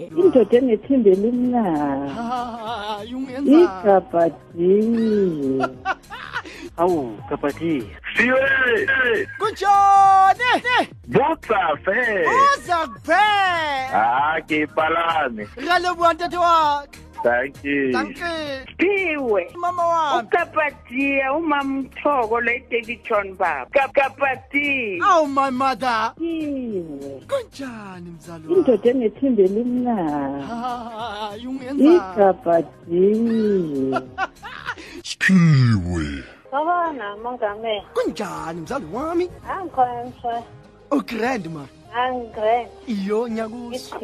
indoda engethembeli umnalo hayi ungenza igabhadi Awu, kapati. Siwe! kunjani Botsa fe! uza kuphela Ah, ke palame. ngalebuya ntate wakhe danki phiwe mama wami. Ukapatiya umamthoko la edavidton baba. Kapatiya. Awu my mother. Phiwe kunjani mzalwane indoda enethimba elimnani ikapatiye phiwe Khona mongameli. Kunjani mzali wami? Angikhona mfowethu. Oh, Ugrand ma. Angigrand. Iyo nyakuso.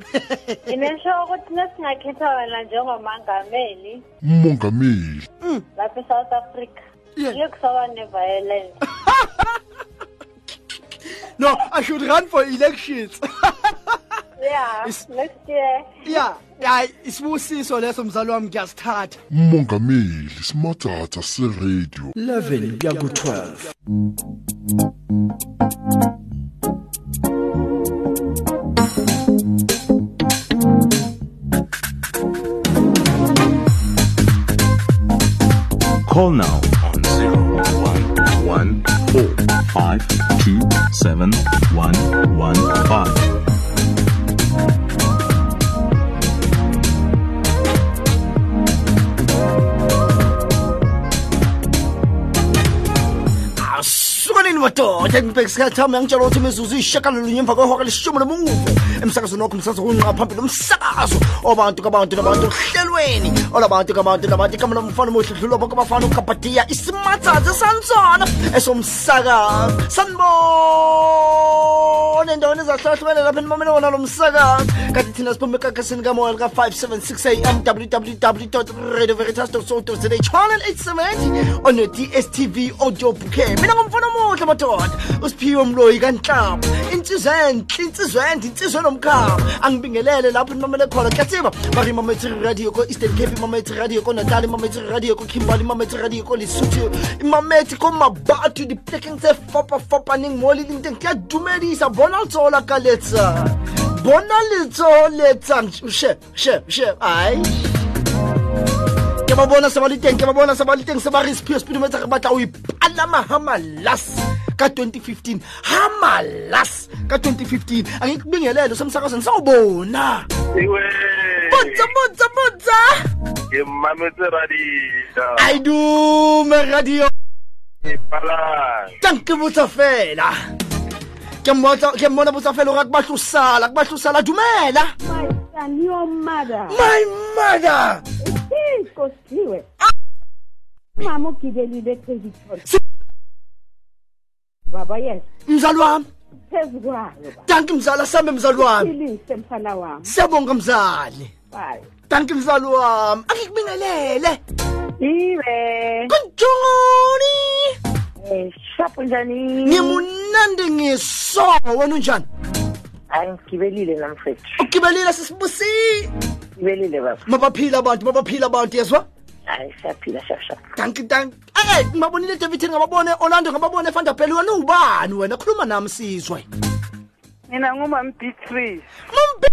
ithi. Nginesho ukuthi nesingakhetha wena njengomongameli Mongameli. Hmm. lapha eSouth Africa. Yeah. Ngeke kusoba ne-violence. no i should run for elections Yeah, Is- next year. ya hayi isibusiso leso mzali wami ngiyasithatha Mongameli simathatha se-radio. 11 kuya ku-12 Call now. On 0114 asukanini madoda ngibhekisikhathi ami angitshela ukuthi imizuzu iyishakalolunye emva kwehora leshumi nomuvo. Emsakazweni wakho umsakazo kunqa phambili umsakazo obantu kabantu nabantu ohlelweni. Olabantu kabantu nabantu igama lomfana omuhle dlula bonke abafana ukabhadiya isimathathe sansona esomsakazo. Sanibone endaweni ezahlulahlumene lapha enimamele wona lo msakazo. Kanti thina siphume ekakasini kamoya lika-576 am www radio veritas za channel 870 on audio bouquet. Mina ngumfana omuhle madoda usiphiwe mloyi kanhlaba. Insizwe enhle insizwe ende insizwe enomkhaba angibingelele lapho nimamele khona. Kuyasiba bari imametri radio ko-eastern cape imametri radio konatali imametri radio kokimbali imametri radio kolisuthu imametri komabatho diplekeng tse fapafapaneng mo le ding teng ke a dumedisa bona letsola ka letsa bona letso letsa she she she ai ba bona se ba le teng ke ba bona se ba le teng se ba re re batla o ipalama hamalas ka 2015 hamalas ka 2015 angikubingelele usemsakazweni sawubona botsa botsa botsa. Ke mametse radio. aidume radio. Ke palame. tanke botsa fela ke mmotsa- ke mmona botsa fela ore a kubahlosala kubahlosala dumela. My son your mother. My mother. Ikosiwe mama ugibelile edavidson baba yes. Mzali wami. Phezu kwayo baba. Tanke mzala same mzali wami. Philise mfana wami. Siyabonga mzali. Bye. Tanke mzali wami. Angikubingelele. Iwe. Kunjani eh shapo njani? Ngimunandi ngiso wena unjani? Hayi ngigibelile namfethu. Ugibelile sisibusi? Ngibelile baba. Mabaphila abantu mabaphila abantu yezwa? Hayi siyaphila shasha danki danki eh ngibabonile david ngababone orlando ngababone fandapeli wena ungubani wena? Khuluma nami sizwe. Mina ngumam beatrice Mampi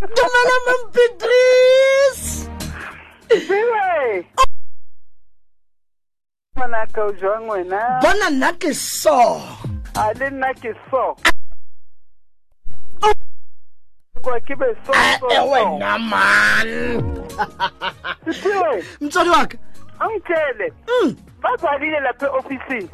Dumela Mampitrice iwe manaka o jwang wena Bona nna ke so. A le nna ke so. Kwa ke be so so Eh so. wena man. Sithiwe, Mtswadi wakhe. Angitshele. Mm bazalile lapha e-ofisini.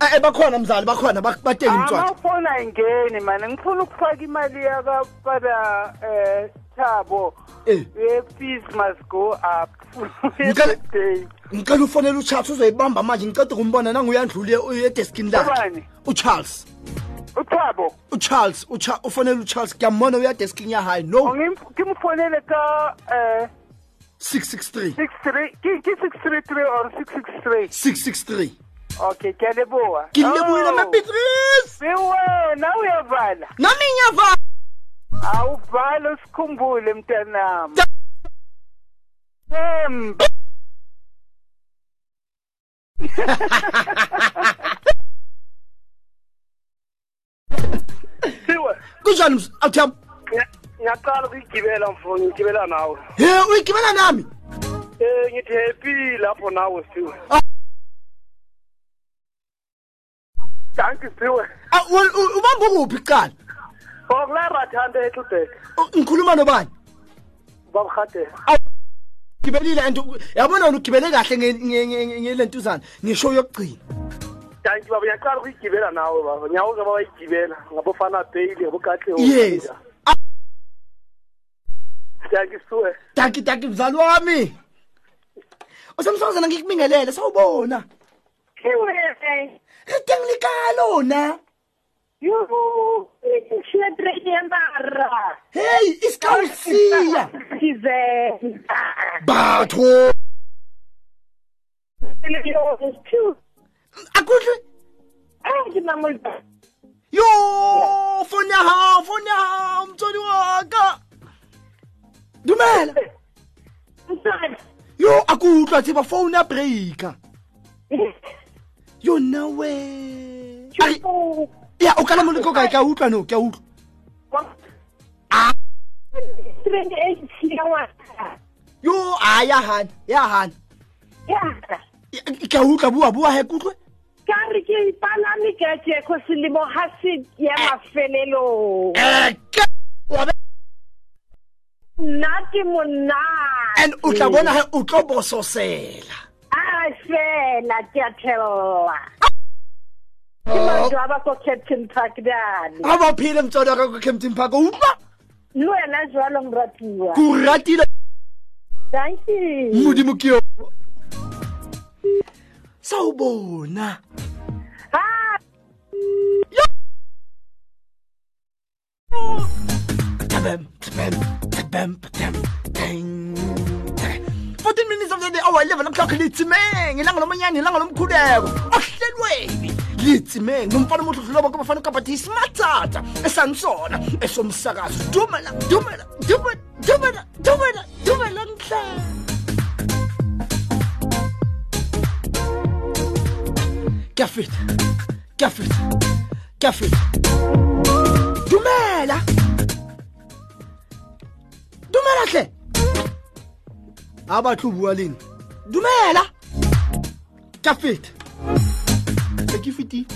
Eh bakhona mzali bakhona bak- bathengi mtswadi amafoni ayingeni mani. Ngifuna ukufaka imali yakabada um thabo. Eh. Ye-fees must go up. ngicela ufonele ucharles uzoyibamba manje ngiceda kumbona nanguyandlule edeskini lakhe. Ucharles. Uthabo? Ucharles ufonele ucharles. Ngiyambona uyadeskini yahayi no. Ngimfonele ka eh, um 663 663 or 663 663 okay ngiyaleboa ngilebuyile oh. mabitris wena uyavala. Nami ngiyavala. Awuvala usikhumbule mntanami. Themba. Siwe, kunjani ms- awuthemba ngiyaqala ukuyigibela mfo ngigibela nawe. He uyigibela nami? Um ngithi happy lapho nawe siwe. Ah. danki siwe. Ah, wel- u- ubamba ukuphi kuqala? Okula rathande etlubek U- ngikhuluma nobani? Babuhadela gibelile and u- yabona wena ugibele kahle nge- nge- nge- ngelentuzana ngisho yokugcina. Danki baba ngiyaqala ukuyigibela nawe baba. Ngiyawuza baba bayigibela ngabofana bailey ngabokatle yes. Ah, danki siwe daki daki mzali wami. Usemsakazana ngikubingelele sawubona. Rete ngilikalo Yo, Juhu, siempre amarra. Hey, Escalcia! Batho! Akuhle? Ah, ke na molta. Yo, phone ya hao, phone ya hao, mtsoni wa ka. Dumela. Mtsoni. Yo, akutlwa tsiba tipo, phone ya breaker. Yo nawe. Chupu. Ya o kana moleko kae ke a utlwa no ke a utlwa Ah. Train e tshiya wa. yo a ya hana ya hana Ya. Ya- ke a utlwa bua bua he kutlwe Ka re ke ipalame ke tse ko selemo ha se ya mafelelo. Eh, ke- wa be- Nna ke monna. and o tla bona he o tlo bososela Ah, fela ke a thella. imanje abakocaptain park dane abaphile mtswana ka kocaptain park uba le wena jalo ngratiwa ko ratile? Thank you. Modimo ke yo. Sa o bona. Tabam, tabam, tabam, tabam, tabam. 14 minutes of the day, hour 11 o'clock, it's me. Ilanga lomanyani, ilanga lomkhuleko. Ohlelweni. ngiyithime ngumfana omuhle udlula bonke abafana ukabadi isimathatha esansona esomsakazo. Dumela dumela dumela dumela dumela dumela ngihlala Café, café, café. dumela. Dumela hle. Abatlo bua lena dumela. Kafita 휘띠휘띠.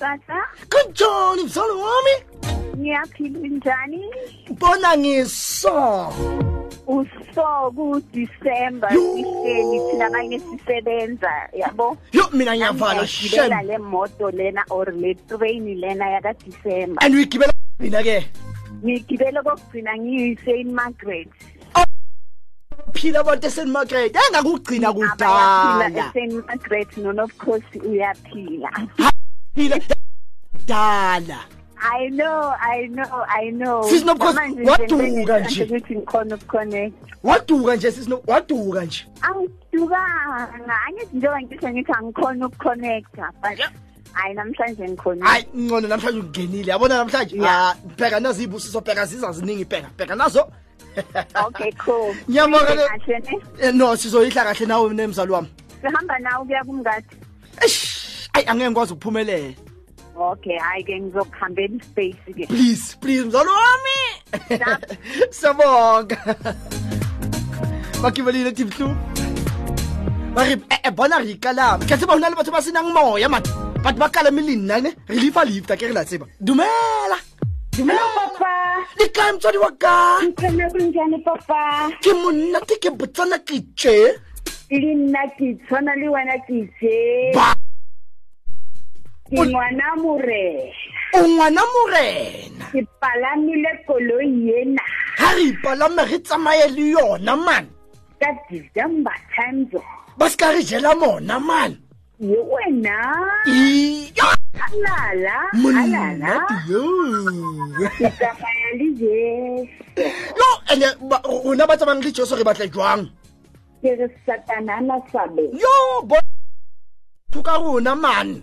sasa? Kanjani msalo wami? Niyaphila njani? Bona ngiso. Uso ku December Yo. sihleli thina kanye sisebenza yabo. Yo mina ngiyavala Ngiyagibela shem. le moto lena or le train lena yaka December. And uyigibela mina ke. Ngigibele kokugcina ngiyise in Margaret. Phila abantu eSt Margaret. Engakugcina Abayaphila kudala. eSt Margaret none of course uyaphila. Phila dala. I know, I know, I know. Sis, no, because Manje waduka nje nje. ukuthi ngikhona ukuconnect. Waduka nje sisino waduka nje. Angidukanga, angithi njengoba ngisho ngithi angikhona ukuconnecta but hayi namhlanje ngikhona. Hayi ngcono namhlanje ungenile. Yabona namhlanje Yeah. ah bheka nazo ibusiso bheka ziza ziningi bheka bheka nazo. Okay, cool. Ngiyabonga le- Kahle ne? Eh, No sizoyihla kahle nawe nemzalo wami. Sihamba nawe kuya kumngadi. Eish, ayi angeke ngikwazi ukuphumelela. Okay, hayi ke ngizokuhambela ispace ke. please please mzalo wami siyabonga bakibelile timhlu ba re eh, eh, bona re ikalame ke tseba ho na le batho ba senang moya man. Batho ba kalame le nna ne re lifa lifta ke re la tseba. Dumela. Dumela. Papa, le kae motswadi wa ka? Nkhona kunjani papa? ke monate ke botsana ke tše Le nna ke tshwana le wena ke je. ba Ke ngwana more. o ngwana morena Ke palamile koloi ena ha re ipalame re tsamaye le yona man ka December times. ba se ka re jela mona man Ye wena. Iyo! Alala, alala. Ke tsamaya le Jesu. yo ene rona ba tsamayng le jeso re batle jwang Ke re satanana sabe. yo bo thuka rona man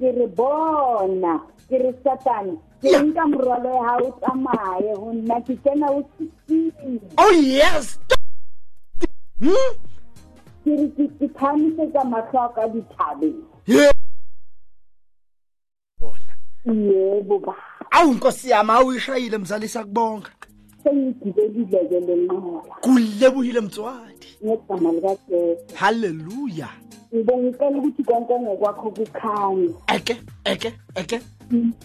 ke re bona ke re satane ke nka morwalo ya hao tsamaye ho nna ke kena o oh yes. Hmm? ke re ke phamisetsa matlho a ka dithabeng. Yebo ba awu nkosi yami awuyishayile mzali sakubonga sengigibelile-ke mtswadi. Ngegama likajesu ngibonga icela ukuthi konke ngokwakho kukhanye. Eke eke eke.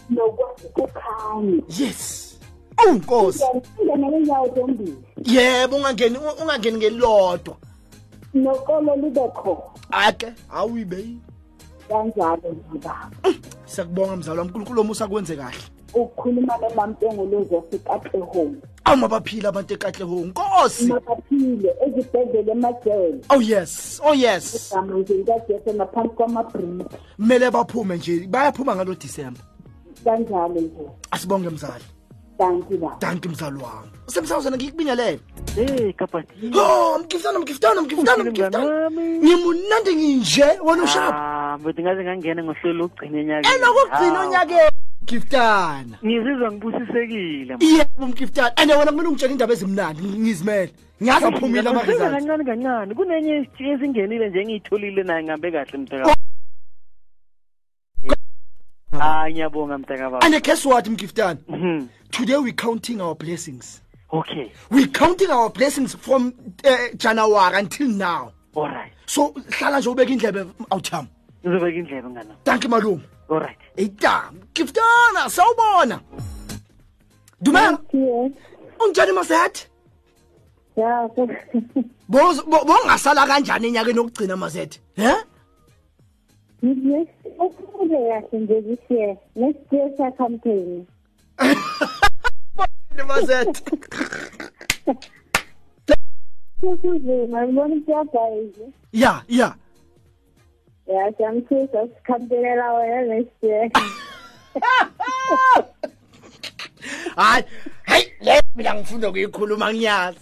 Nokwazi kukhanye. Yes. Awu nkosi. Ingene ngenyawo zombili. Yebo ungangeni ungangeni ngelodwa nokolo lube khona ake awuyibeyi kanjalo ngibaba siyakubonga mzali wami. Unkulunkulu omusa kwenze kahle. Ukukhuluma nemamtengolozi yasekatlehong awu mabaphile abantu ekatlehong nkosi. Mabaphile ezibhedlela emajele oh yes. Oh yes. Gama nje likajesu ngaphansi kwamabriki kumele baphume nje bayaphuma ngalo disemba kanjalo nje. Asibonge mzali. Danki ba danki mzali wami. Usemsawuzana ngikubingelele. Hey kapati oh mgiftana mgiftana mgiftana Uphile mgiftana. mngani wami? ngimunandi nginje wena ushapha ah mbe ngaze ngangena ngohlelo lokugcina enyakeni. Enokugcina Hawu. onyakeni giftana ngizizwa ngibusisekile yebo mgiftana and wena kumele ungitshela indaba ezimnandi ngizimele. Ngiyazi Ngiyaqonda ama-results kancane kancane. Kunenye ezingenile nje naye ngihambe kahle mntaka hayi ngiyabonga mntaka baba and guess what mgiftana Mhm. today we counting our blessings. Okay. We counting our blessings from uh, january until now. Alright so hlala nje ubeka indlebe awutham ngizobeka indlebe ngana danki malume alright eyita giftana sawubona dumela ungitshani masethe ya bongasala kanjani enyakeni okugcina masethe he? Okufunde kahle nje this year next year sa-campaign masethe kuzima ngibona kuyabhayize ya ya. Ya siyamthusa sikhampelela wena next year hayi hayi le mina ngifunda kuyikhuluma ngiyazi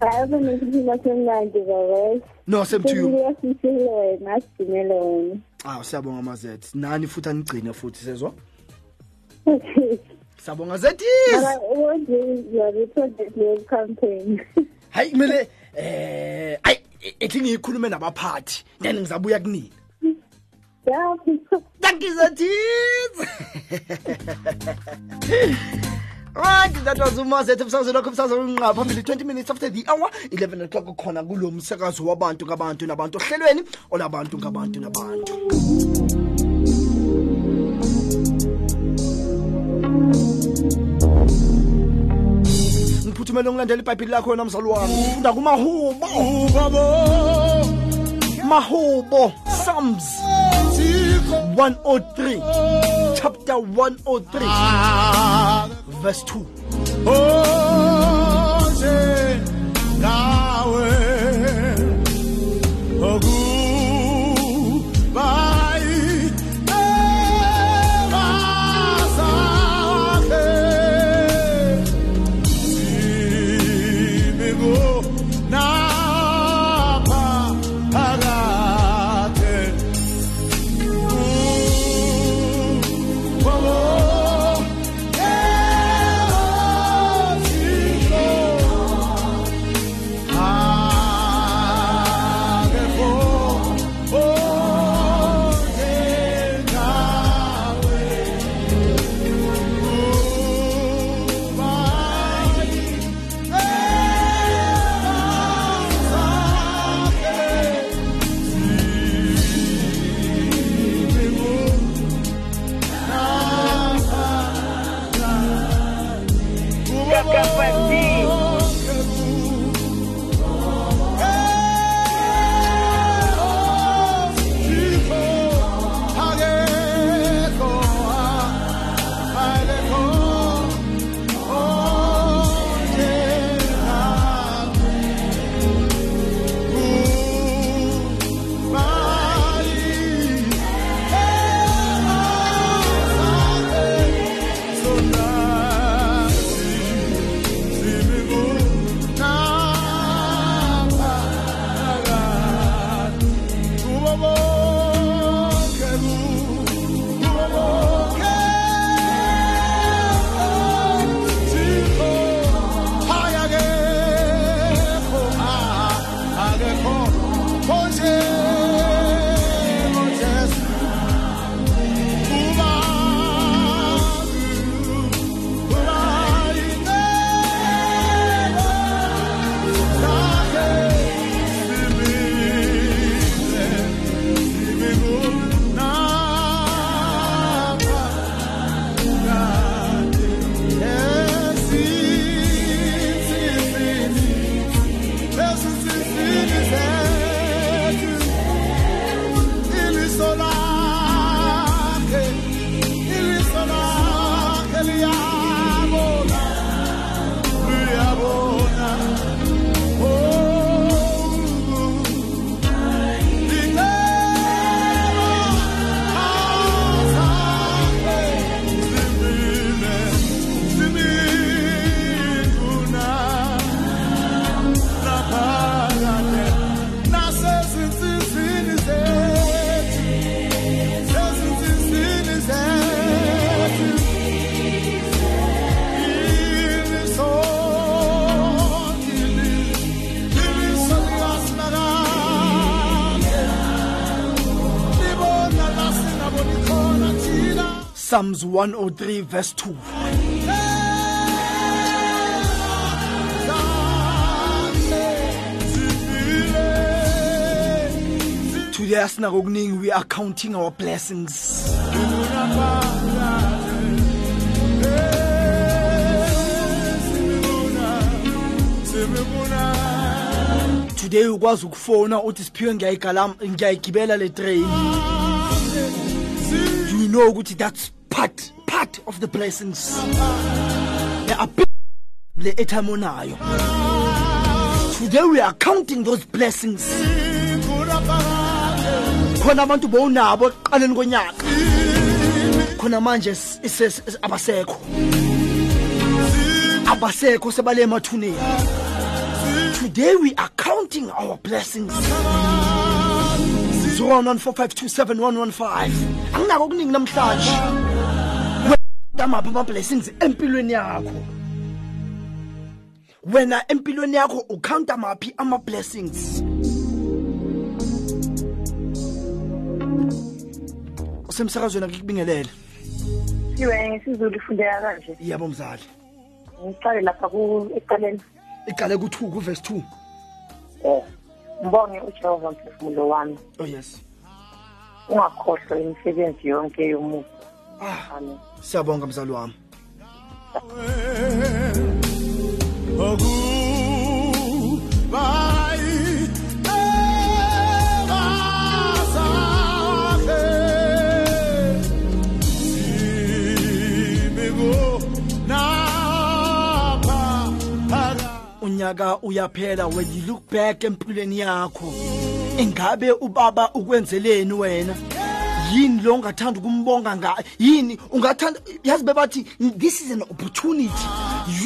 hayi kunesiphila semnandi baba no semthiyo siyasisile wena asigcinele wena aw siyabonga mazethe nani futhi anigcine futhi sezwa okay siyabonga zethis Mara, you are reported your campaign? hayi kumele eh ayi ethi ngiyikhulume nabaphathi then ngizabuya kunini Yeah, Thank you. Right, that was umazethe umsakazo lokho umsakazo unqa phambili 20 minutes after the hour 11 o'clock khona kulo msakazo wabantu ngabantu nabantu ohlelweni olabantu ngabantu nabantu ukuthi lakho wena mzali wami. Funda kumahubo. Mahubo. Psalms 103 chapter 103 verse 2 psalms 103 verse 2 today asinako okuningi we are counting our blessings. Today ukwazi ukufona uthi siphiwe ngiyayigibela le train. You know ukuthi that's part part of the blessings. Today we are counting those blessings. Khona abantu bowunabo ekuqaleni khona manje abasekho. Abasekho sebale emathuneni. Today we are counting our blessings. 014527115 anginako okuningi namhlanje amaphi ama-blessings empilweni yakho. Wena empilweni yakho ukhawunta maphi ama-blessings usemsakazweni akikubingelele siwe ngesizulu ifundeka kanje. Yabo mzali. Ngiqale lapha ku- ekuqaleni iqale ku-2 kuvesi 2 um mbonge ujehova mphefumulo wami. Oh yes. Ungakhohlwa imisebenzi yonke yomuntu. Ah. Amen. Siyabonga mzali wami. Unyaka uyaphela when you look back empilweni yakho ingabe ubaba ukwenzeleni wena? Yini lo ungathanda ukumbonga nga yini? Ungathanda yazi bebathi this is an opportunity.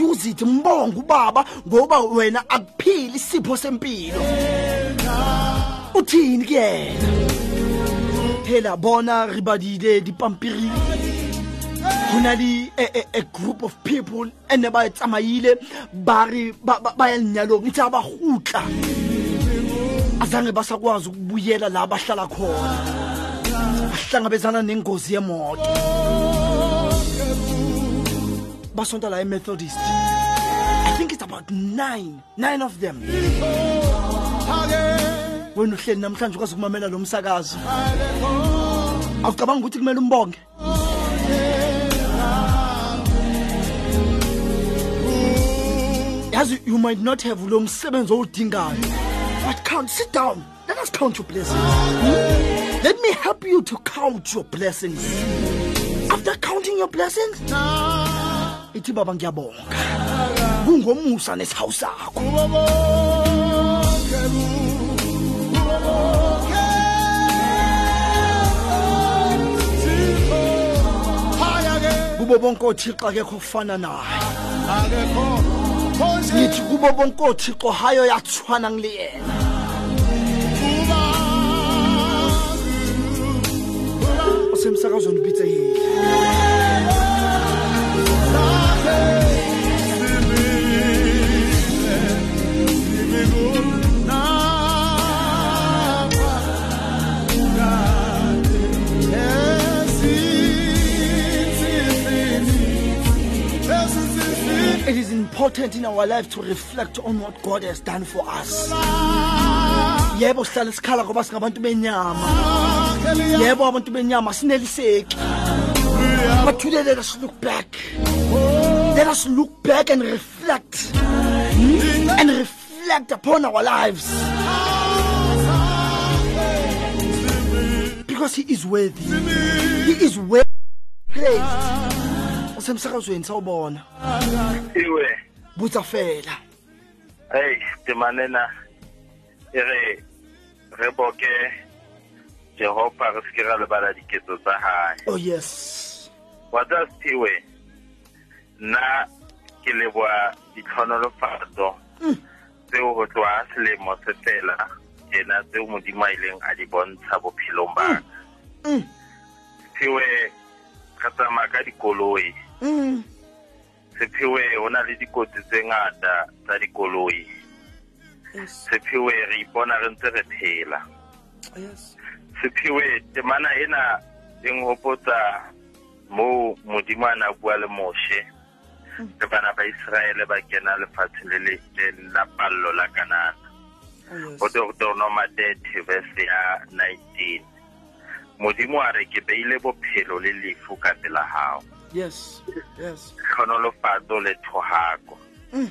Use it mbonga ubaba ngoba wena akuphili isipho sempilo. Uthini kuyena phela bona re badile dipampiri. Go na le a, a, a group of people ene ba tsamaile ba re ba ba- ba ya lenyalong ntse ba gutla azange basakwazi ukubuyela la bahlala khona. Bahlangabezana nengozi yemoto. Basonta la emethodist. I think it's about nine nine of them. Wena uhleli namhlanje ukwazi ukumamela lo msakazo. Awucabanga ukuthi kumele umbonge? Yazi you might not have lo msebenzi owudingayo but count sit down. Let us count your blessings. Hmm? Let me help you to count your blessings. After counting your blessings ithi baba ngiyabonga. Kungomusa nesihawu sakho. Kubo bonke othixo akekho kufana naye. Ngithi kubo bonke othixo hayo yathwana ngile yena osemsakazweni ubitse yile It is important in our life to reflect on what God has done for us. Yebo sihlala sikhala ngoba singabantu benyama. Yebo abantu benyama sineliseki. But today let us look back. Let us look back and reflect. And reflect upon our lives. Because he is worthy. He is worthy. Praised. Usemsakazweni sawubona. iwe Butsa fela. hey temanena e re re boke jehova ra lebala diketso tsa hae. Oh yes. wa tsa sephiwe nna ke leboa ditlhonolofatso tseo. Hmm. Go tloa selemo se fela ena tseo modimo a ileng a di bontsha bophelong ba hmm. Mm. sephiwe re tsamaya ka dikoloi. Hmm. Sephiwe ho na le dikotsi tse ngata tsa dikoloi. Sephiwe re ipona re ntse re phela Yes. sephiwe temana ena e nghopotsa mo modimo a na bua le moshe. Le bana ba israele ba kena lefatshe le le la pallo la kanana. Yes. go deuteronoma 30 verse ya 19 modimo a re ke beile bophelo le lefu ka pela gago yes. Le thohako. Mm.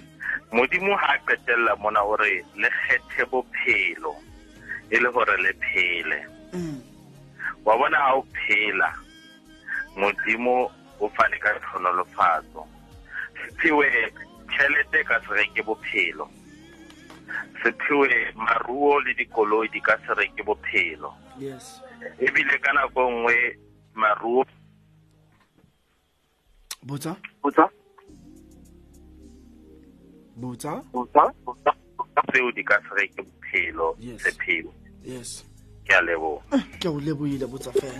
modimo ha a qetelela mona o re le kgethe bophelo e le gore le phele. Mm. wa bona ha o phela modimo o fane ka tlhonolofatso. Sephiwe tšhelete ka se reke bophelo. Sephiwe maruo le dikoloi di ka se reke bophelo. Yes. Ebile ka nako nngwe maruo botsa? Botsa? Botsa? Tseo di ka se reke bophelo Yes. Sephiwe yes. Ke a leboga ke o leboile botsa fela.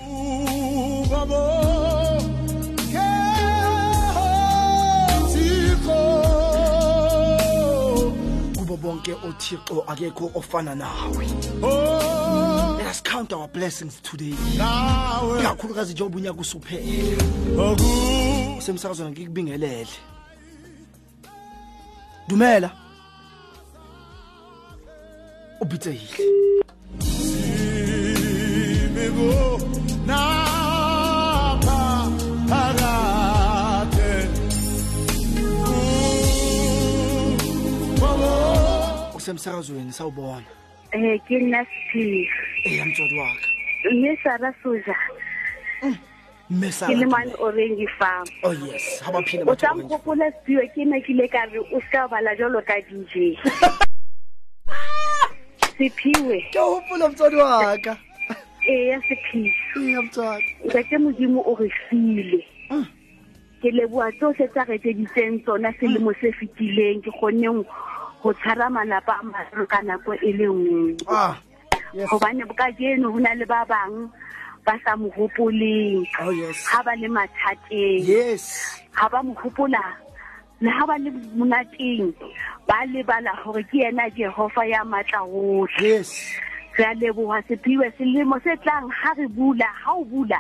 Kubo bonke othixo akekho ofana nawe. Let us count our blessings today. Ikakhulukazi njengoba unyaka usuphela usemsakazweni ngikubingelele. Dumela. Ubhitsehile usemsakazweni sawubona. Um ke nna sephiwe eya motswadi waka mme sara soja ke le mane orange farm. Oh yes. Ha baphile o sa nkgopola sephiwe ke ne ke ile ka re o seka bala jalo ka dj sephiwe ke hopola motswadi waka eya sephiwe eya motswadi ntate modimo o re file. Ke leboa tsotlhe tsa re etseditseng tsona selemo se fetileng. Ke kgonneng go tshwara malapa a mararo ka nako e le nngwe. Ah gobane kajeno go na le ba bang ba sa mo gopoleng oh ga ba le mathateng. Yes. Ga ba mo gopola le ga ba le monateng ba lebala gore ke yena jehova ya maatla otlhe yes. Re a leboga sephiwe selemo se tlang ga re bula ga o bula.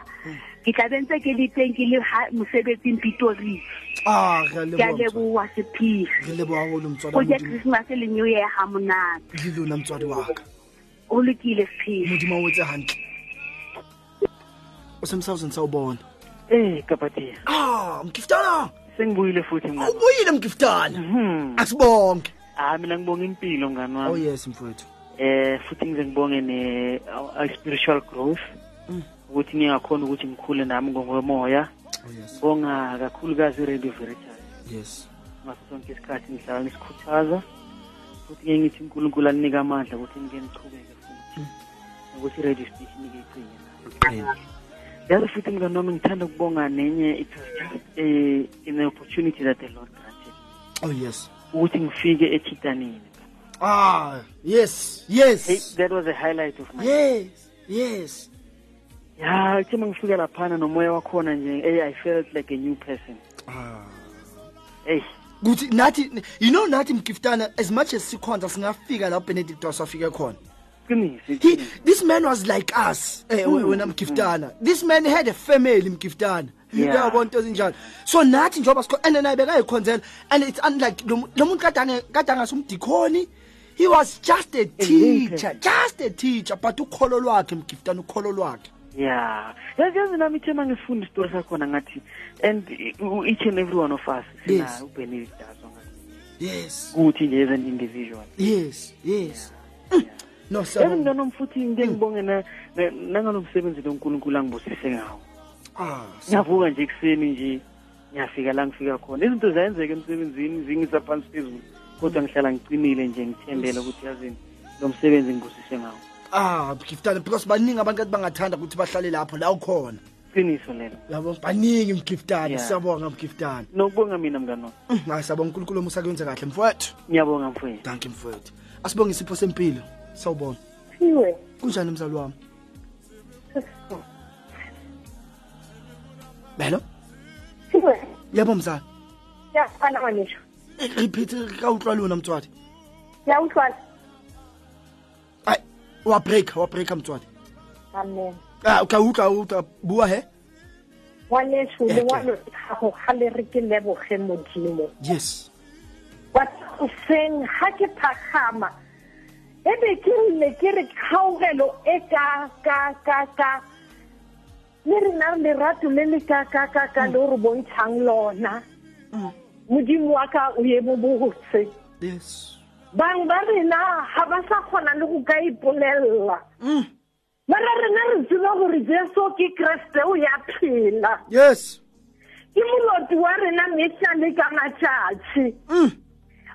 Ke tla bentse ke le teng ke le ha- mosebetsing pitori ah re a ke a leboha motswadi. leboga sephiwe go je christmas le new year ga monate. Le lona motswadi waka go lokile sephiwe modimo a wetse hantle. Usemsakazweni sawubona Eh kapatia. ah mgiftana Sengibuyile futhi mngani. ubuyile mgiftana Mhm. asibonke Ah mina ngibonga impilo mngani oh wami. yes mfowethu Eh futhi ngize ngibonge ne uh, spiritual growth. Mm. Ukuthi ngiyakhona ukuthi ngikhule nami ngokwemoya. oh yes Bonga kakhulukazi Radio Veritas. yes Ngaso sonke isikhathi ngihlala nisikhuthaza. Futhi ngeke ngithi uNkulunkulu aninike amandla ukuthi ngike ngiqhubeke futhi. Ukuthi radio station ike icinye nayo. Yazi futhi mngani wami ngithanda ukubonga nenye it was just a, an opportunity that the Lord granted. oh yes ukuthi ngifike echitanini ah yes yes. That was a highlight of my yes yes. Ya kuthe ngifika laphana nomoya wakhona nje. Hey i felt like a new person. Ah. Hey kuthi nathi you know nathi mgiftana as much as sikhonza singafika la benedict wasafike khona. He this man was like us eh Mm, wena mgiftana this man had a family mgiftana Yeah. uyabona into ezinjalo so nathi njengoba sikho and naye bekayikhonzela and it's unlike lo lo muntu kade kade angasumdikhoni he was just a teacher just a teacher but ukholo lwakhe mgiftana ukholo lwakhe. Ya yazi yazi nami ithe uma ngifunda isitori sakhona ngathi and uh, each and every one of us Yes. sina ubenedict azo ngathi. Yes. Kuthi nje as an individual. Yes yes. No yazi sir mntanami futhi ngike ngibonge na- na- nangalo msebenzi lo nkulunkulu angibusise ngawo. Ah ngiyavuka nje ekuseni nje ngiyafika la ngifika khona. Izinto zayenzeka emsebenzini zingisa phansi phezulu. Kodwa ngihlala ngiqinile nje ngithembela ukuthi yazini lo msebenzi ngibusise ngawo. Ah mgiftana because baningi abantu kathi bangathanda ukuthi bahlale lapho la ukhona. Qiniso lelo. Yabo baningi mgiftana Yeah. siyabonga mgiftana nokubonga mina mngani wami. Mm, hayi sabonga unkulunkulu omusa kwenze kahle mfowethu. Ngiyabonga mfowethu. Danke mfowethu. Asibonge isipho sempilo sawubona. Sephiwe kunjani mzali wami? Belo sephiwe yebo mzali. Yafana ngwanisho repeat ka utlwa lona mtswadi ya utlwana ai wa break wa break mtswadi amen. Ah ka utlwa utlwa bua he? Ngwaneso le ngwano gago ga le re ke leboge modimo. Yes. Waseng ha ke phagama e be ke rile ke re kgaogelo e ka ka ka ka le rena lerato le le ka ka ka ka le re bontshang lona modimo wa ka o ye mo botse bang ba rena ga ba sa kgona le go ka ipolelela mara rena re tseba gore jesu ke kreste o ya phela. Yes. Ke moloti wa rena mehla le ka matšatši.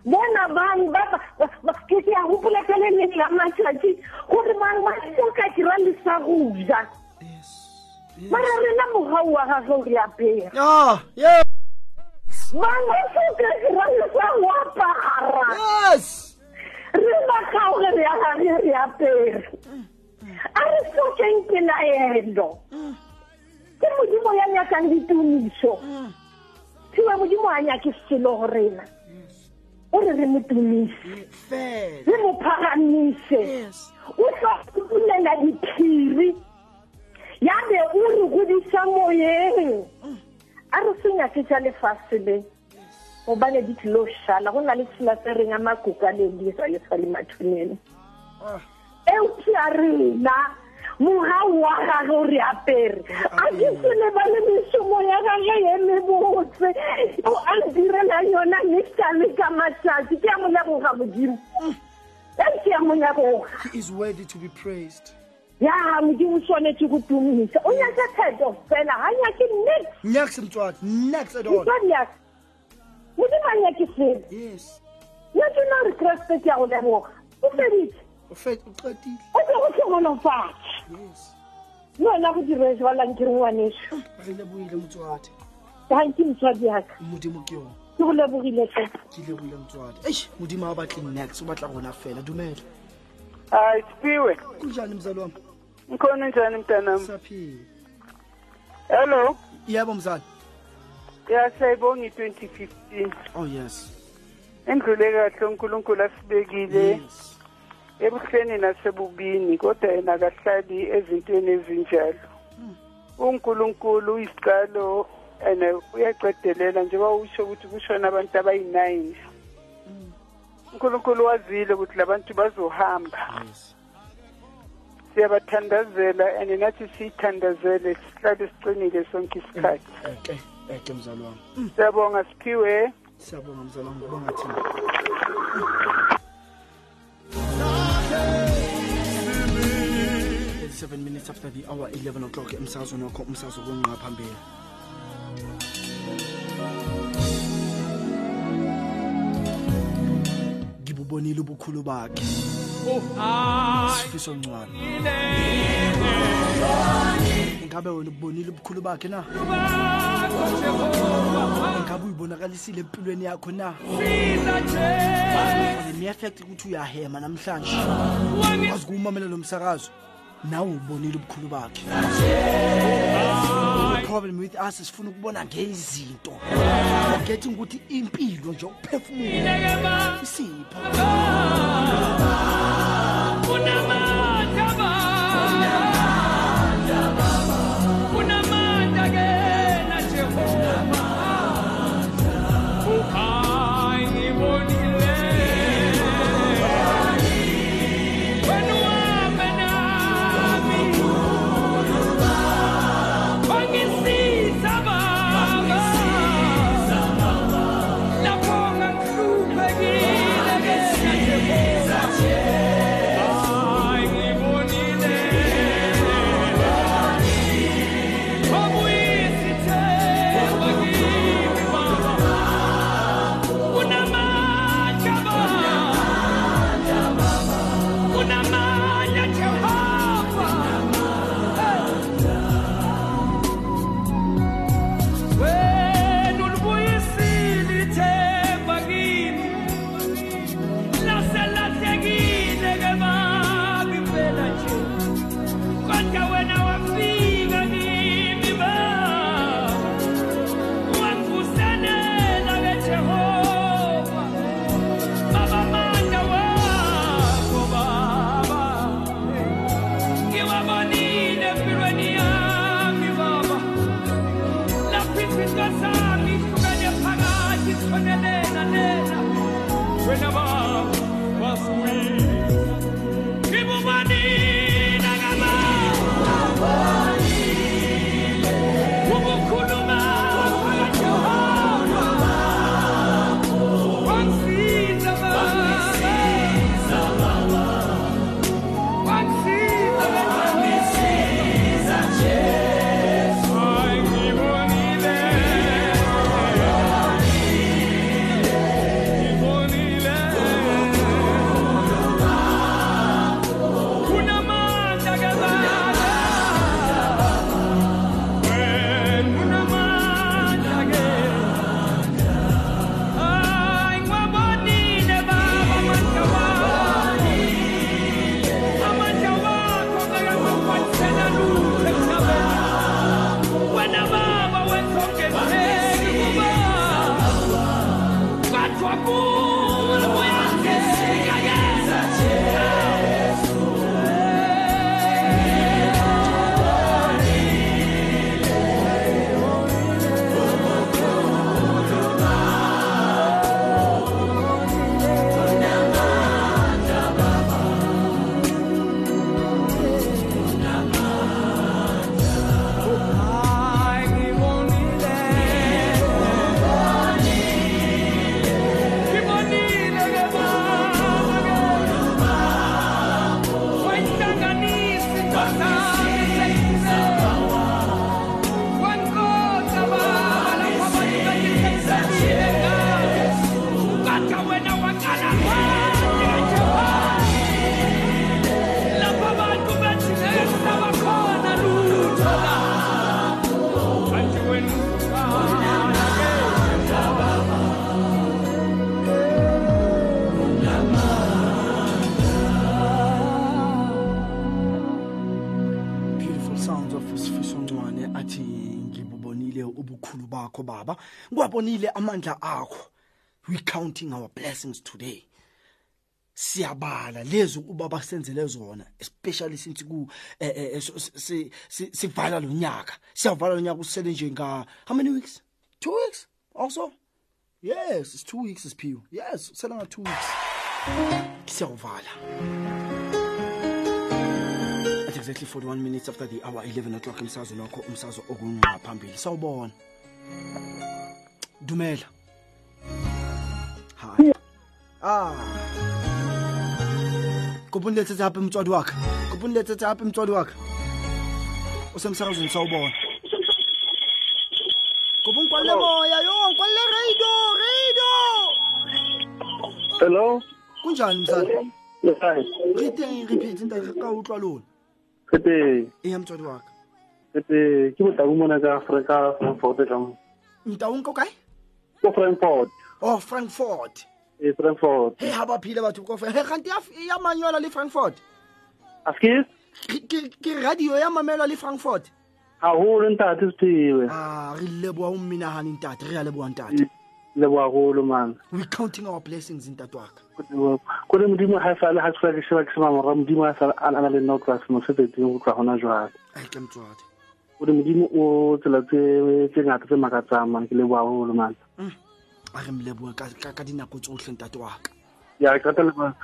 Bona bang ba ba- ba- ke ke a gopola ka le leng la matšatši gore bang ba soka kira le sa go ja mara rena mogau wa gage o re apere ah yes. Bang ba soka kira le sa go apara yes re bakaoge re ya gage re apere a re sokeng pelaelo ke modimo ya nyakang ditumiso thiwa modimo a nyake selo go rena o re re mo tumise fela re mo phagamise yes. O tlopulela diphiri ya be o re godisa moyeng a re se nyake tša lefase le gobane di tlilo šala go na le tshela tse reng a makoka le di sa le sa le mathuneng Ah. eupša rena mogau wa gage o re apere. A ke se lebale mešomo ya gage ye mebotse. O a ndirela yona mesale ka matšatši ke a mo leboga modimo. E ke a mo leboga he is worthy to be praised. Ya modimo o tshwanetse go tumisa o nyaka theto fela ga nyake nix next mtswadi next at all. Modimo a nyake fela yes. Nna ke na re kreste ke a go leboga o feditse. O fet o tlo go tlhogonofatša yes. Le wena go direng jwalang ke re ngwaneso. Re leboile motswadi gang ke motswadi yaka modimo ke yone ke go lebogile tle ke leboile motswadi eish modimo a o batle next o batla rona fela. Dumela. Hayi sipiwe kunjani mzali wami ngikhona njani mntanami saphila. Hello? Yebo mzali. Ya siyayibonga i-twenty fifteen. Oh yes. Endlule kahle unkulunkulu asibekile. Yes. Ebuhleni nasebubini kodwa yena akahlali ezintweni ezinjalo. Unkulunkulu uyisiqalo and uyaqedelela njengoba usho ukuthi kushona abantu abayi-nine. Unkulunkulu wazile ukuthi labantu bazohamba. Yes. Siyabathandazela and nathi siyithandazele sihlale siqinile sonke isikhathi. Eke eke mzali wami siyabonga siphiwe. Siyabonga mzali wami ngibonga thina. Seven minutes after the hour 11 o'clock emsakazweni wakho umsakazo kwenqa phambili. Ngibubonile ubukhulu bakhe sifiso ncwane. Ingabe wena ubonile ubukhulu bakhe na? Ingabe uyibonakalisile empilweni yakho na? Niyafekta ukuthi uyahema namhlanje. Wazi kuwumamela lo msakazo? Nawe ubonile ubukhulu bakhe. The problem with us sifuna ukubona ngezinto. Forgetting ukuthi impilo nje ukuphefumula. Isipha ngiwabonile amandla akho. We counting our blessings today. Siyabala. Lezi ubaba senzele zona especially since ku eh, eh, so- si- si- sivala lo nyaka. Siyavala lo nyaka usele nje nga how many weeks? 2 weeks? Also? Yes it's 2 weeks siphiwe yes usele nga 2 weeks. Siyawuvala. At exactly 41 minutes after the hour 11 o'clock umsazo lokho umsazo okungaphambili sawubona. Dumela. Hayi ah. Kupunilethetse hape mtswadi wakhe. Kupunilethetse hape mtswadi wakhe. Usemsakazweni sawubona. Kubunkwalle moya yo nkwalle radio radio. Hello. Kunjani msana Yes. riteng repeat nta ka utlwa lona. Kete, eya mtswadi waka kete, ke botau mona ka Afrika, Frankfurt ka mo. mtaung ko kae? Ko Frankfurt, oh frankfort e Frankfurt. he ha ba phile batho kofa he kganti ya, ya manyola le frankfort Askis, Ke- radio ya mamelwa le frankfort ha ho le ntate sithiwe. ah re leboa o mminahane ntate. Re a leboa ntate. Le bua holo man. we counting our blessings ntate waka Ko le modimo ha fa le ha tswa ke sheba ke sheba mora modimo ha sa a na le no class mo se teng go tla hona jwale. gore modimo o tsela tse ngata tse makatsang mane ke le boa o le mana a re mle bua ka ka dinako tsotlhe ntate waka ya ka tla ba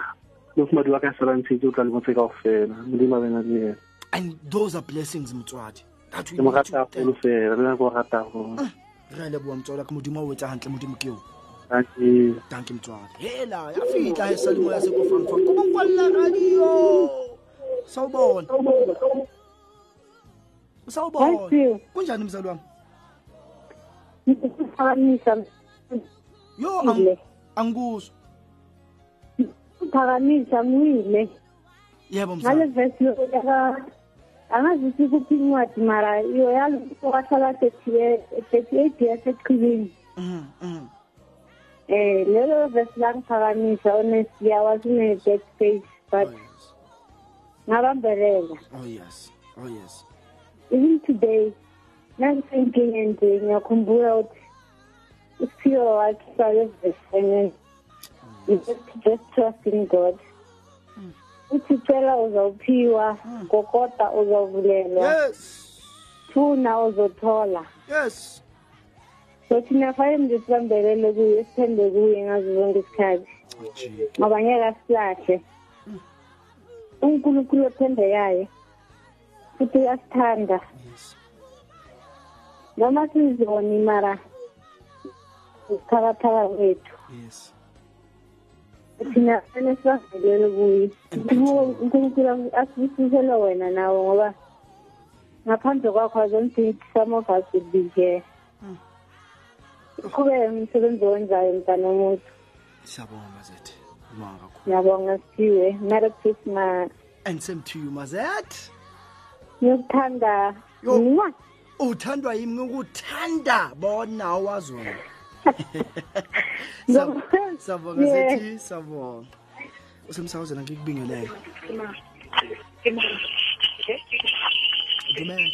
le mofumadi wa ka salantshetse o tla le motse ka ofela modimo a bena di and those are blessings mtswadi that we ke mo rata golo fela le nako o rata go mm. re le bua motswadi ka modimo o etsa gantle modimo ke o you. Mtswadi hela ya fitla e ya salimo ya se go yasekofrankfrank kuba ngkwalla radio. Sawubona sawubona. Usawubona. Kunjani mzali wami? Yo angikuzwa. Ngiphakamisa ngiyile. Yebo mzali. Ngale verse yokuya angazi ukuthi kuphi incwadi mara yoyalo kwahlala 38 years echibini um mhm, mhm. eh, lelo vesi langiphakamisa honestly awazi une-back page but oh, ngabambelela oh yes oh yes even today nangisenkingeni nje ngiyakhumbula ukuthi usiphiwe wakhipha le verse and you just, just trust in god. Uthi cela uzawuphiwa kokota uzawuvulelwa yes. Funa uzothola yes. So thina fanele nje sibambelele kuye sithembe kuye ngazo zonke isikhathi ngoba ngeke asilahle unkulunkulu othembekayo futhi uyasithanda noma sizoni mara ubuthakathaka kwethu. Yes. Thina fanele sibambelele kuye. Unkulunkulu asibusisele wena nawo ngoba ngaphandle kwakho i don't think some of us would be here uqhubeke umsebenzi owenzayo mntana womuntu. Siyabonga mazethe ubonga kakhulu. Ngiyabonga siphiwe merry christmas. And same to you mazet ngiyokuthanda Yo. Mwah. uthandwa yimi ngokuthanda bona wazona Ngo- sabonga Yeah. zethi sabonga usemsakazweni ngikubingelele dumela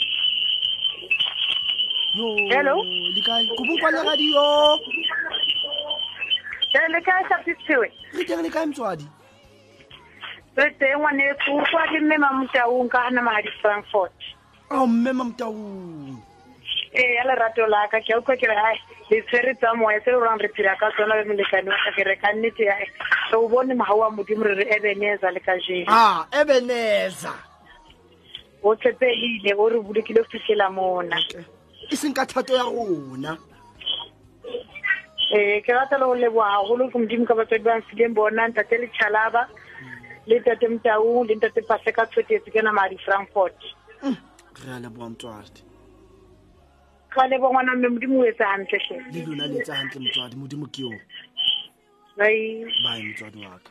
yo Hello? likae kubunkwalle radio le kae sapisiwe re teng le kae motswadi teng ngwaneso o kwa ke mme mamutaung ka gana magadi frankfort. Ao mme mamtaung ee ya lerato la ka ke a utlwa ke re ai le tshwere tsa moya se le rang re phela ka tsona le molekane wa ka ke re ka nnete yae re o bone magao a modimo re re ebeneza le ka jeno ah ebeneza o tshepegile o re bolokile go fitlhela mona. E seng ka thato ya rona. Ee ke rata le go leboa gagolo go modimo ka batswadi ba nfileng bona ntate le tšhalaba le tate mtaung le ntate pase ka tshotetse ke namadi frankfort. Re a leboa motswadi ka lebo ngwana mme modimo o etse gantle tlhe le lona le etsa hantle motswadi modimo ke o bai baye motswadi wa ka.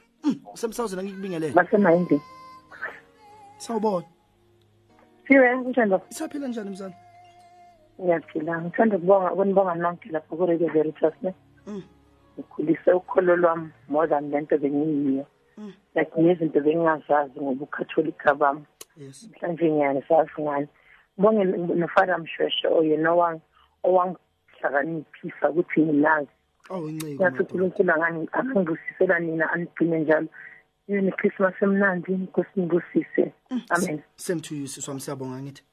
Usemsakazweni ngikubingelele. Basemayindini sawubona. Siwe kunjani isaphila njani mzala ngiyaphila. Ngithanda ukubonga ukunibonga nonke lapho ku-radio veritas ne? Mm. ukhulise ukholo lwami more than le nto bengiyiyo Mm. Like ngezinto bengingazazi ngobukhatholika bami. Yes. Mhlanje ngiyani sazi ngani? Bonge nofara mshweshe oyena owang owangihlakaniphisa ukuthi ngilazi. Oh inciko. yathi uNkulunkulu angani angangibusisela nina anigcine njalo. Yini Christmas emnandi? Inkosi ngibusise. Amen. Same to you siswami siyabonga ngithi.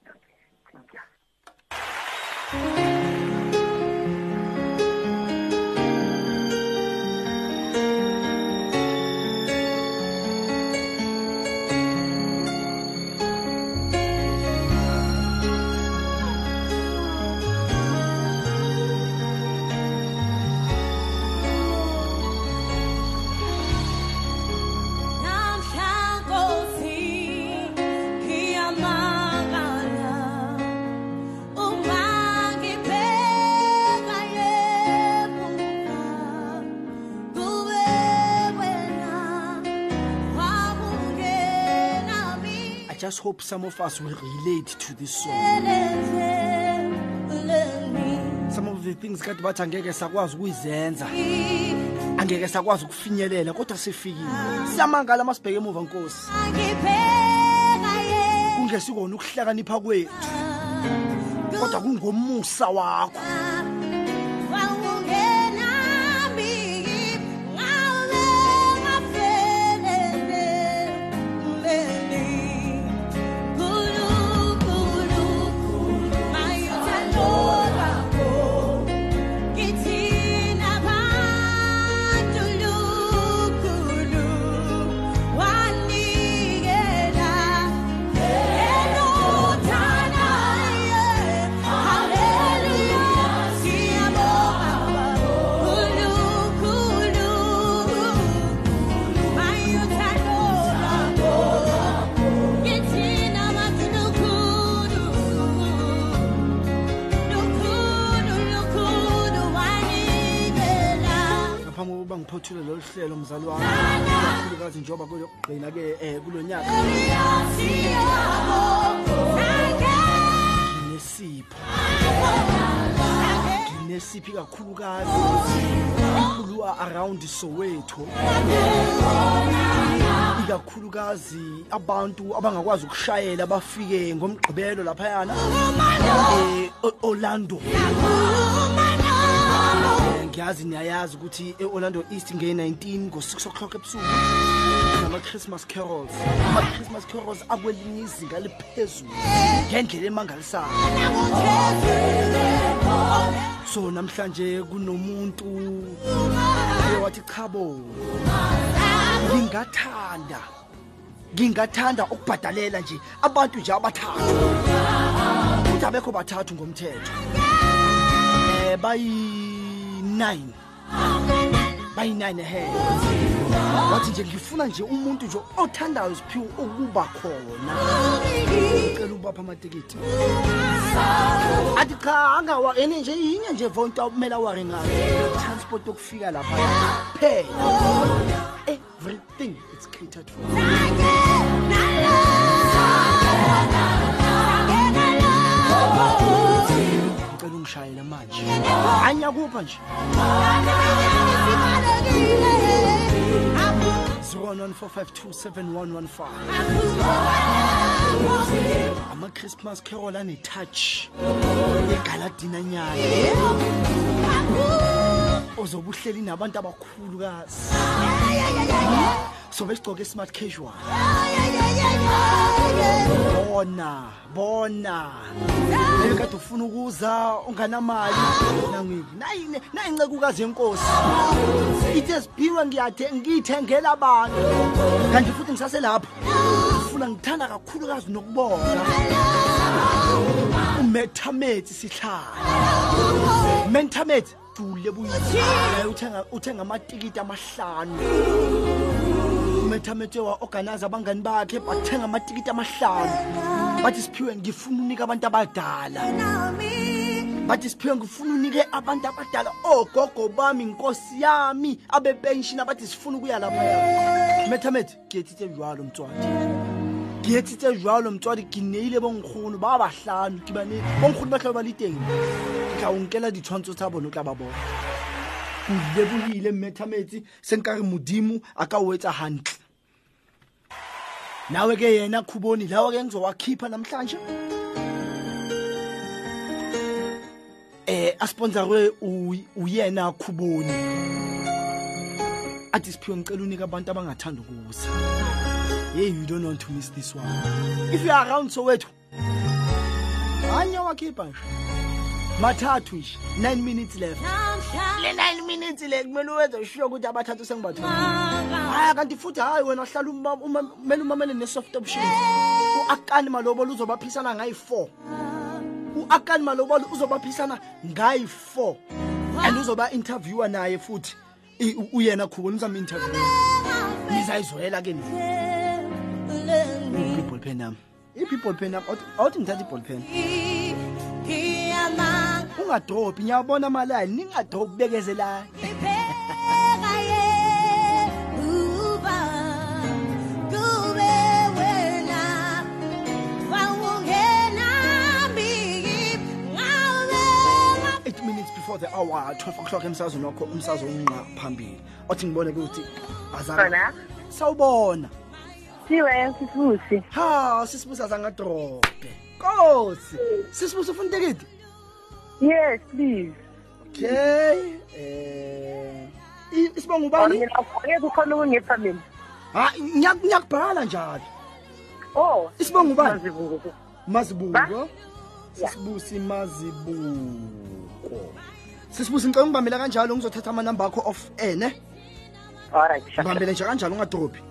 Just hope some of us will relate to this song. Some of the things kade bathi angeke sakwazi ukuyizenza. Angeke sakwazi ukufinyelela kodwa sifikile. Siyamangala masibheke emuva Nkosi. Kungesikona ukuhlakanipha kwethu. Kodwa kungomusa wakho. Ngaphambi kokuba ngiphothule lolu hlelo mzali wami. Kakhulukazi njengoba kuyokugcina ke eh kulo nyaka. Nginesipho. Nginesiphi kakhulukazi? Kakhulu around Soweto. Ikakhulukazi abantu abangakwazi ukushayela bafike ngomgqibelo lapha yana eh O- Orlando. Eh, ngiyazi niyayazi ukuthi e-Orlando East nge-19 ngo-6 o'clock ebusuku. Nama-christmas carols. Ama-christmas carols akwelinye izinga liphezulu ngendlela emangalisayo. So namhlanje kunomuntu oye wathi chabo ngingathanda ngingathanda ukubhadalela nje abantu nje abathathu. Ukuthi abekho bathathu ngomthetho. Eh bayi-9 bayi-9 ehe wathi nje ngifuna nje umuntu nje othandayo siphiwe ukuba khona. Ucela ukubapha amatikiti. Athi cha angawa ene nje yinye nje vonto kumele aware ngayo. Transport yokufika lapha. Phela. Everything is catered for ngicela ungishayele manje. Anyakupha nje. 0114527115 ama-christmas carol anetouch egaladina nyana. Ozobe uhleli nabantu abakhulukazi sobe sigcoke i-smart casual bona bona. Leyo kade ufuna ukuza unganamali. Nangiki nayi nayincekukazi yenkosi. Ithe siphiwe ngiyathe ngiyithengela abantu. Kanti futhi ngisaselapha ufuna ngithanda kakhulukazi nokubonga umethamethi sihlala menthamethi jule buyisi uthenga uthenga amatikiti amahlanu umethamethe wa-organize abangani bakhe bathenga amatikiti amahlanu. Bathi siphiwe ngifuna unika abantu abadala. Bathi siphiwe ngifuna unike abantu abadala. Ogogo bami nkosi yami abepenshini abathi sifuna ukuya laphaya methamethi ngiyethithe jwalo mtswadi. Ngiyethithe jwalo mtswadi. Ke neile bonkgono ba bahlano ke bane bonkgono ba tlhabe ba le teng ke tla o nkela ditshwantsho tsa bone o tla ba bona ke o lebohile mmethametsi se nka re modimo a ka o etsa hantle nawe ke yena khuboni lawa ke ngizowakhipha namhlanje. Eh asponsorwe uyena khuboni. Athi siphiwe ngicela unika abantu abangathanda ukuza hey you don't want to miss this one. If you are around sowethu anya wakhipha nje. Mathathu nje 9 minutes left le 9 minutes le kumele uwenze sure ukuthi abathathu sengibathola hayi kanti futhi hayi wena hlala uma- uma- kumele umamele ne-soft options u-akani malobolo uzobaphisana ngayi-4 u-akani malobolo uzobaphisana ngayi-4 and uzoba-interviewa naye futhi i- u- uyena khubona uzam-interview nizayizwela ke ni i-ball pen nami i-people pen nami awuthi ngithatha i-ball pen ungadrophi ngiyabona amalali ningadrophi bekezelani eight minutes before the hour 12 o'clock emsazweni wakho umsazo unqa phambili. Othi ngibone ke ukuthi Khona? sawubona. Siwe sisibusi. Ha sisibusa zangadrobhe kosi sisibusa ufuna itekiti? Yes please. Okay. Eh i- isibongo ubani? Ngeke ukhona ukungipha mina. Ha ngiyak- ngiyakubhala njalo. Oh. Isibongo ubani? Mazibuko. sisibusi mazibuko. Sisibusi ngicela ungibambela kanjalo ngizothatha amanamba akho off air ne alright ngibambele nje kanjalo ungadrophi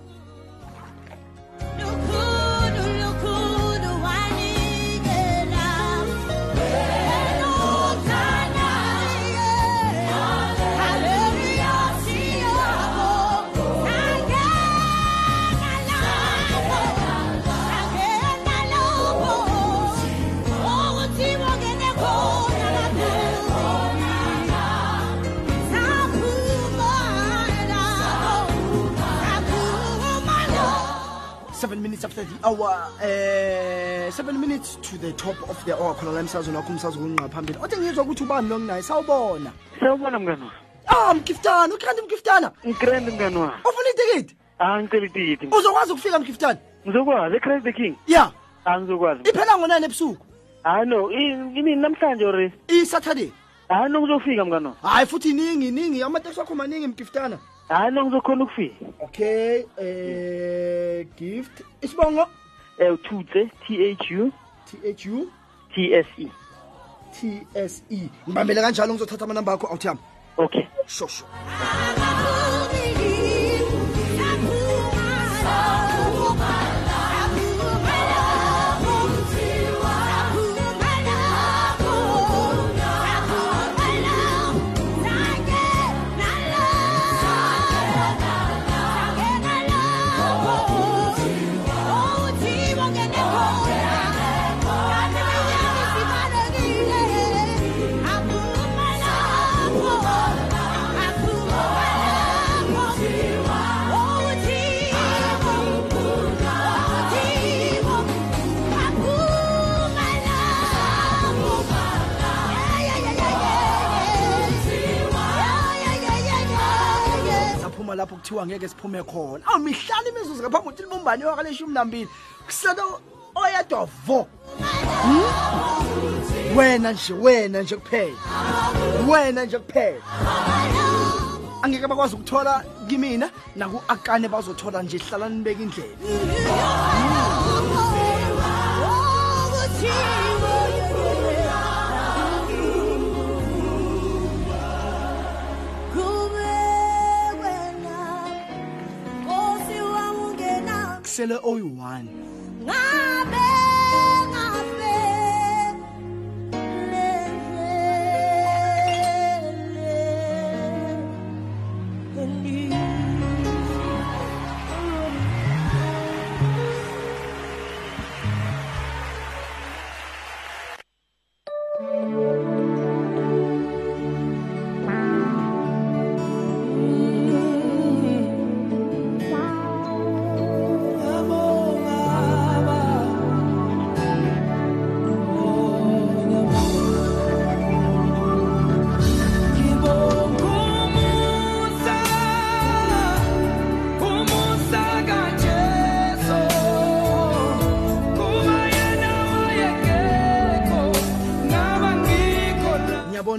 minutes after the hour eh seven minutes to the top of the hour. Khona la emsazweni wakho umsazi kunqa phambili othi ngizwa ukuthi ubani lo nginaye sawubona. Sawubona mngani ah mgiftana. Ugrandi mgiftana ngikrende mngani wami. Ufuna itikiti ah ngicela itikiti uzokwazi ukufika mgiftana? Ngizokwazi ecrazy the king. Ya. Ah ngizokwazi iphela ngonani ebusuku? Hayi no i- inini namhlanje ore i-saturday. Hayi no ngizofika mngani wami. Hayi futhi iningi iningi. Amateksi akho maningi mgiftana hayi no ngizokhona ukufika. Okay eh gift. Isibongo? Eh uthutse t h u. T h u? T s e. T s e. Ngibambele kanjalo ngizothatha amanamba akho awuthiyami okay. Sure sure lapho kuthiwa ngeke siphume khona. Awu mihlala imizuzu ngaphambi kokuthi libumbane iwaka leshumi nambili. Kusele oyedwa vo. Hmm? wena nje wena nje kuphela. Wena nje kuphela. Angeke bakwazi ukuthola kimina naku-akane bazothola nje hlala nibeka indlela kusele oyi-one.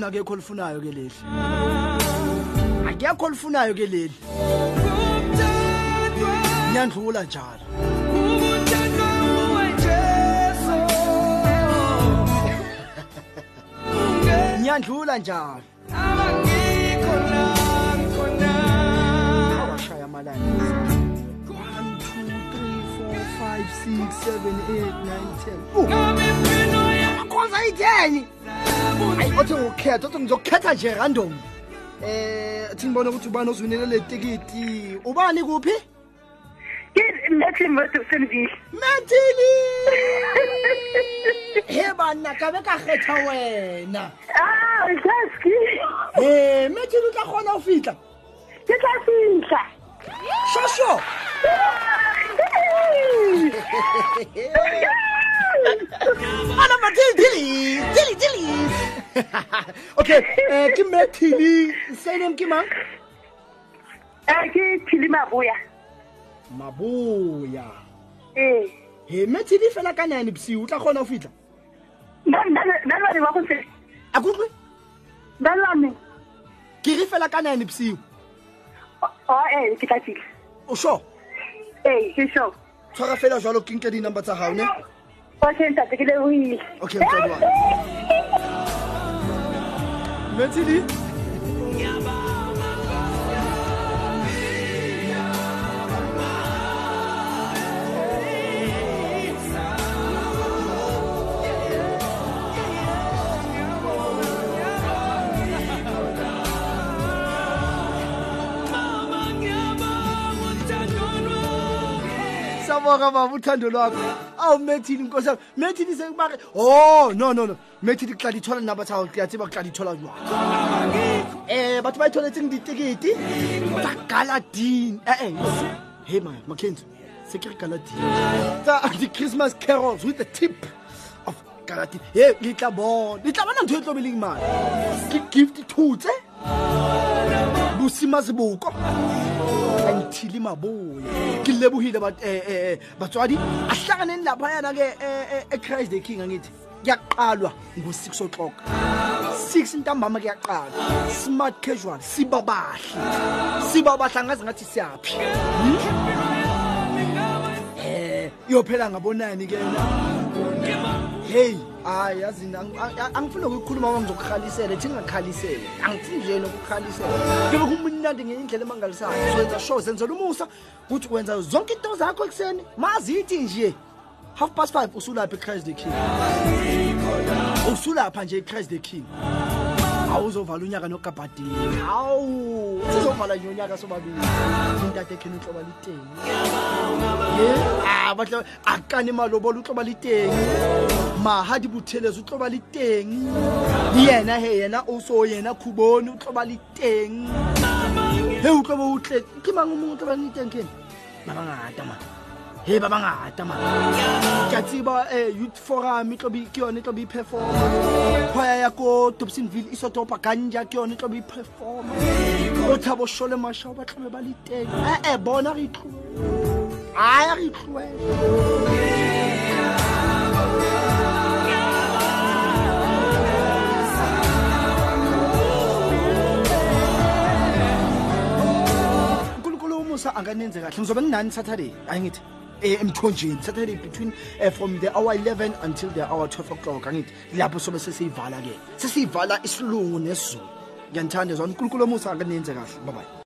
Ngiyabona akekho olifunayo ke leli. Akekho olifunayo ke leli. Niyandlula njalo. Niyandlula njalo. Awashaya amalani akhoza ayitheni ayi othi ngokukhetha othi ngizokukhetha nje random. Eh athi ngibone ukuthi ubani ozwinele le tikiti ubani kuphi? Methili he banna ka be ka kgetha wena. Jaski. E methili o tla kgona ho fihla? Ke tla fihla. Shosho ana matili tili tili okay eh ke methili surname ke mang Eh, ke phili maboya maboya ee he methili fela ka nine bosiu o tla kgona ho fihla? Nalwane wa go se a kutlwe nalwane ke re fela ka nine bosiu ee ke tla fihla. O sure? Ee ke sure. Tshwara fela jalo ke nke di-number tsa gago ne Washenzatekile wile. Okay, mtandwa. siyabonga baba uthando lwakho. Awu methini inkosi yami. Methini sekuba oh no no no. Methini xa ndithola nabathawo ndiyatsiba xa ndithola nywakho um eh, batho ba itholetseng ditekete tsa galadini ee eh, eh, hey ma mackenzi se ke re galadini tsa di-christmas carols with the tip of galadini. He le tla bona le tla bona ntho e tlobeleng mane ke gift thutse bosima seboko anthile maboya ke lebohile bat- eh, eh, eh, batswadi. Ahlanganeni laphayana ke echrist the king angithi kuyaqalwa ngo-six o'clock. Six ntambama kuyaqalwa. Smart casual siba bahle siba bahle angazi ngathi siyaphi. Hmm? eh iyophela ngabonani ke. na heyi hayi yazi ang- ang- angifuni ukuyikhuluma uma ngizokukhalisela. Thi ngingakhalisela angifuni nje nokukhalisela. Kebe kumnandi ngenye indlela emangalisayo. Soyenza sure zenzela umusa ukuthi wenza zonke into zakho ekuseni. Mazithi nje half past five usulapha echrist the king. Usulapha nje echrist the king. Awuzovala unyaka nogabhadini hawu sizovala nje unyaka sobabili. Intate ekheni uhloba liteni. Ah, batla akane malobola utloba le teng mahadi buthelezi o tloba le teng. Yena he yena o so yena khubone o tloba le teng. He o tloba o tle ke mang o mongwe o tloba le teng kene ba bangata man he ba bangata man ke a tseba um youth forum e tlobe ke yone e tlobe e performa. Choir ya ko dobsonville isotopa ganja ke yone e tlobe e performa. O thabo shole mashao ba tlobe ba le teng. Ee bona re tlo aya re tloela umusa anganenze kahle. Ngizobe nginani saturday? Angithi eh, emthonjeni. Saturday between uh, from the hour 11 until the hour 12 o'clock. Angithi lapho sobe sesiyivala ke sesiyivala isilungu nesizulu. Ngiyanithanda zona unkulunkulu umusa anganenze kahle. Bye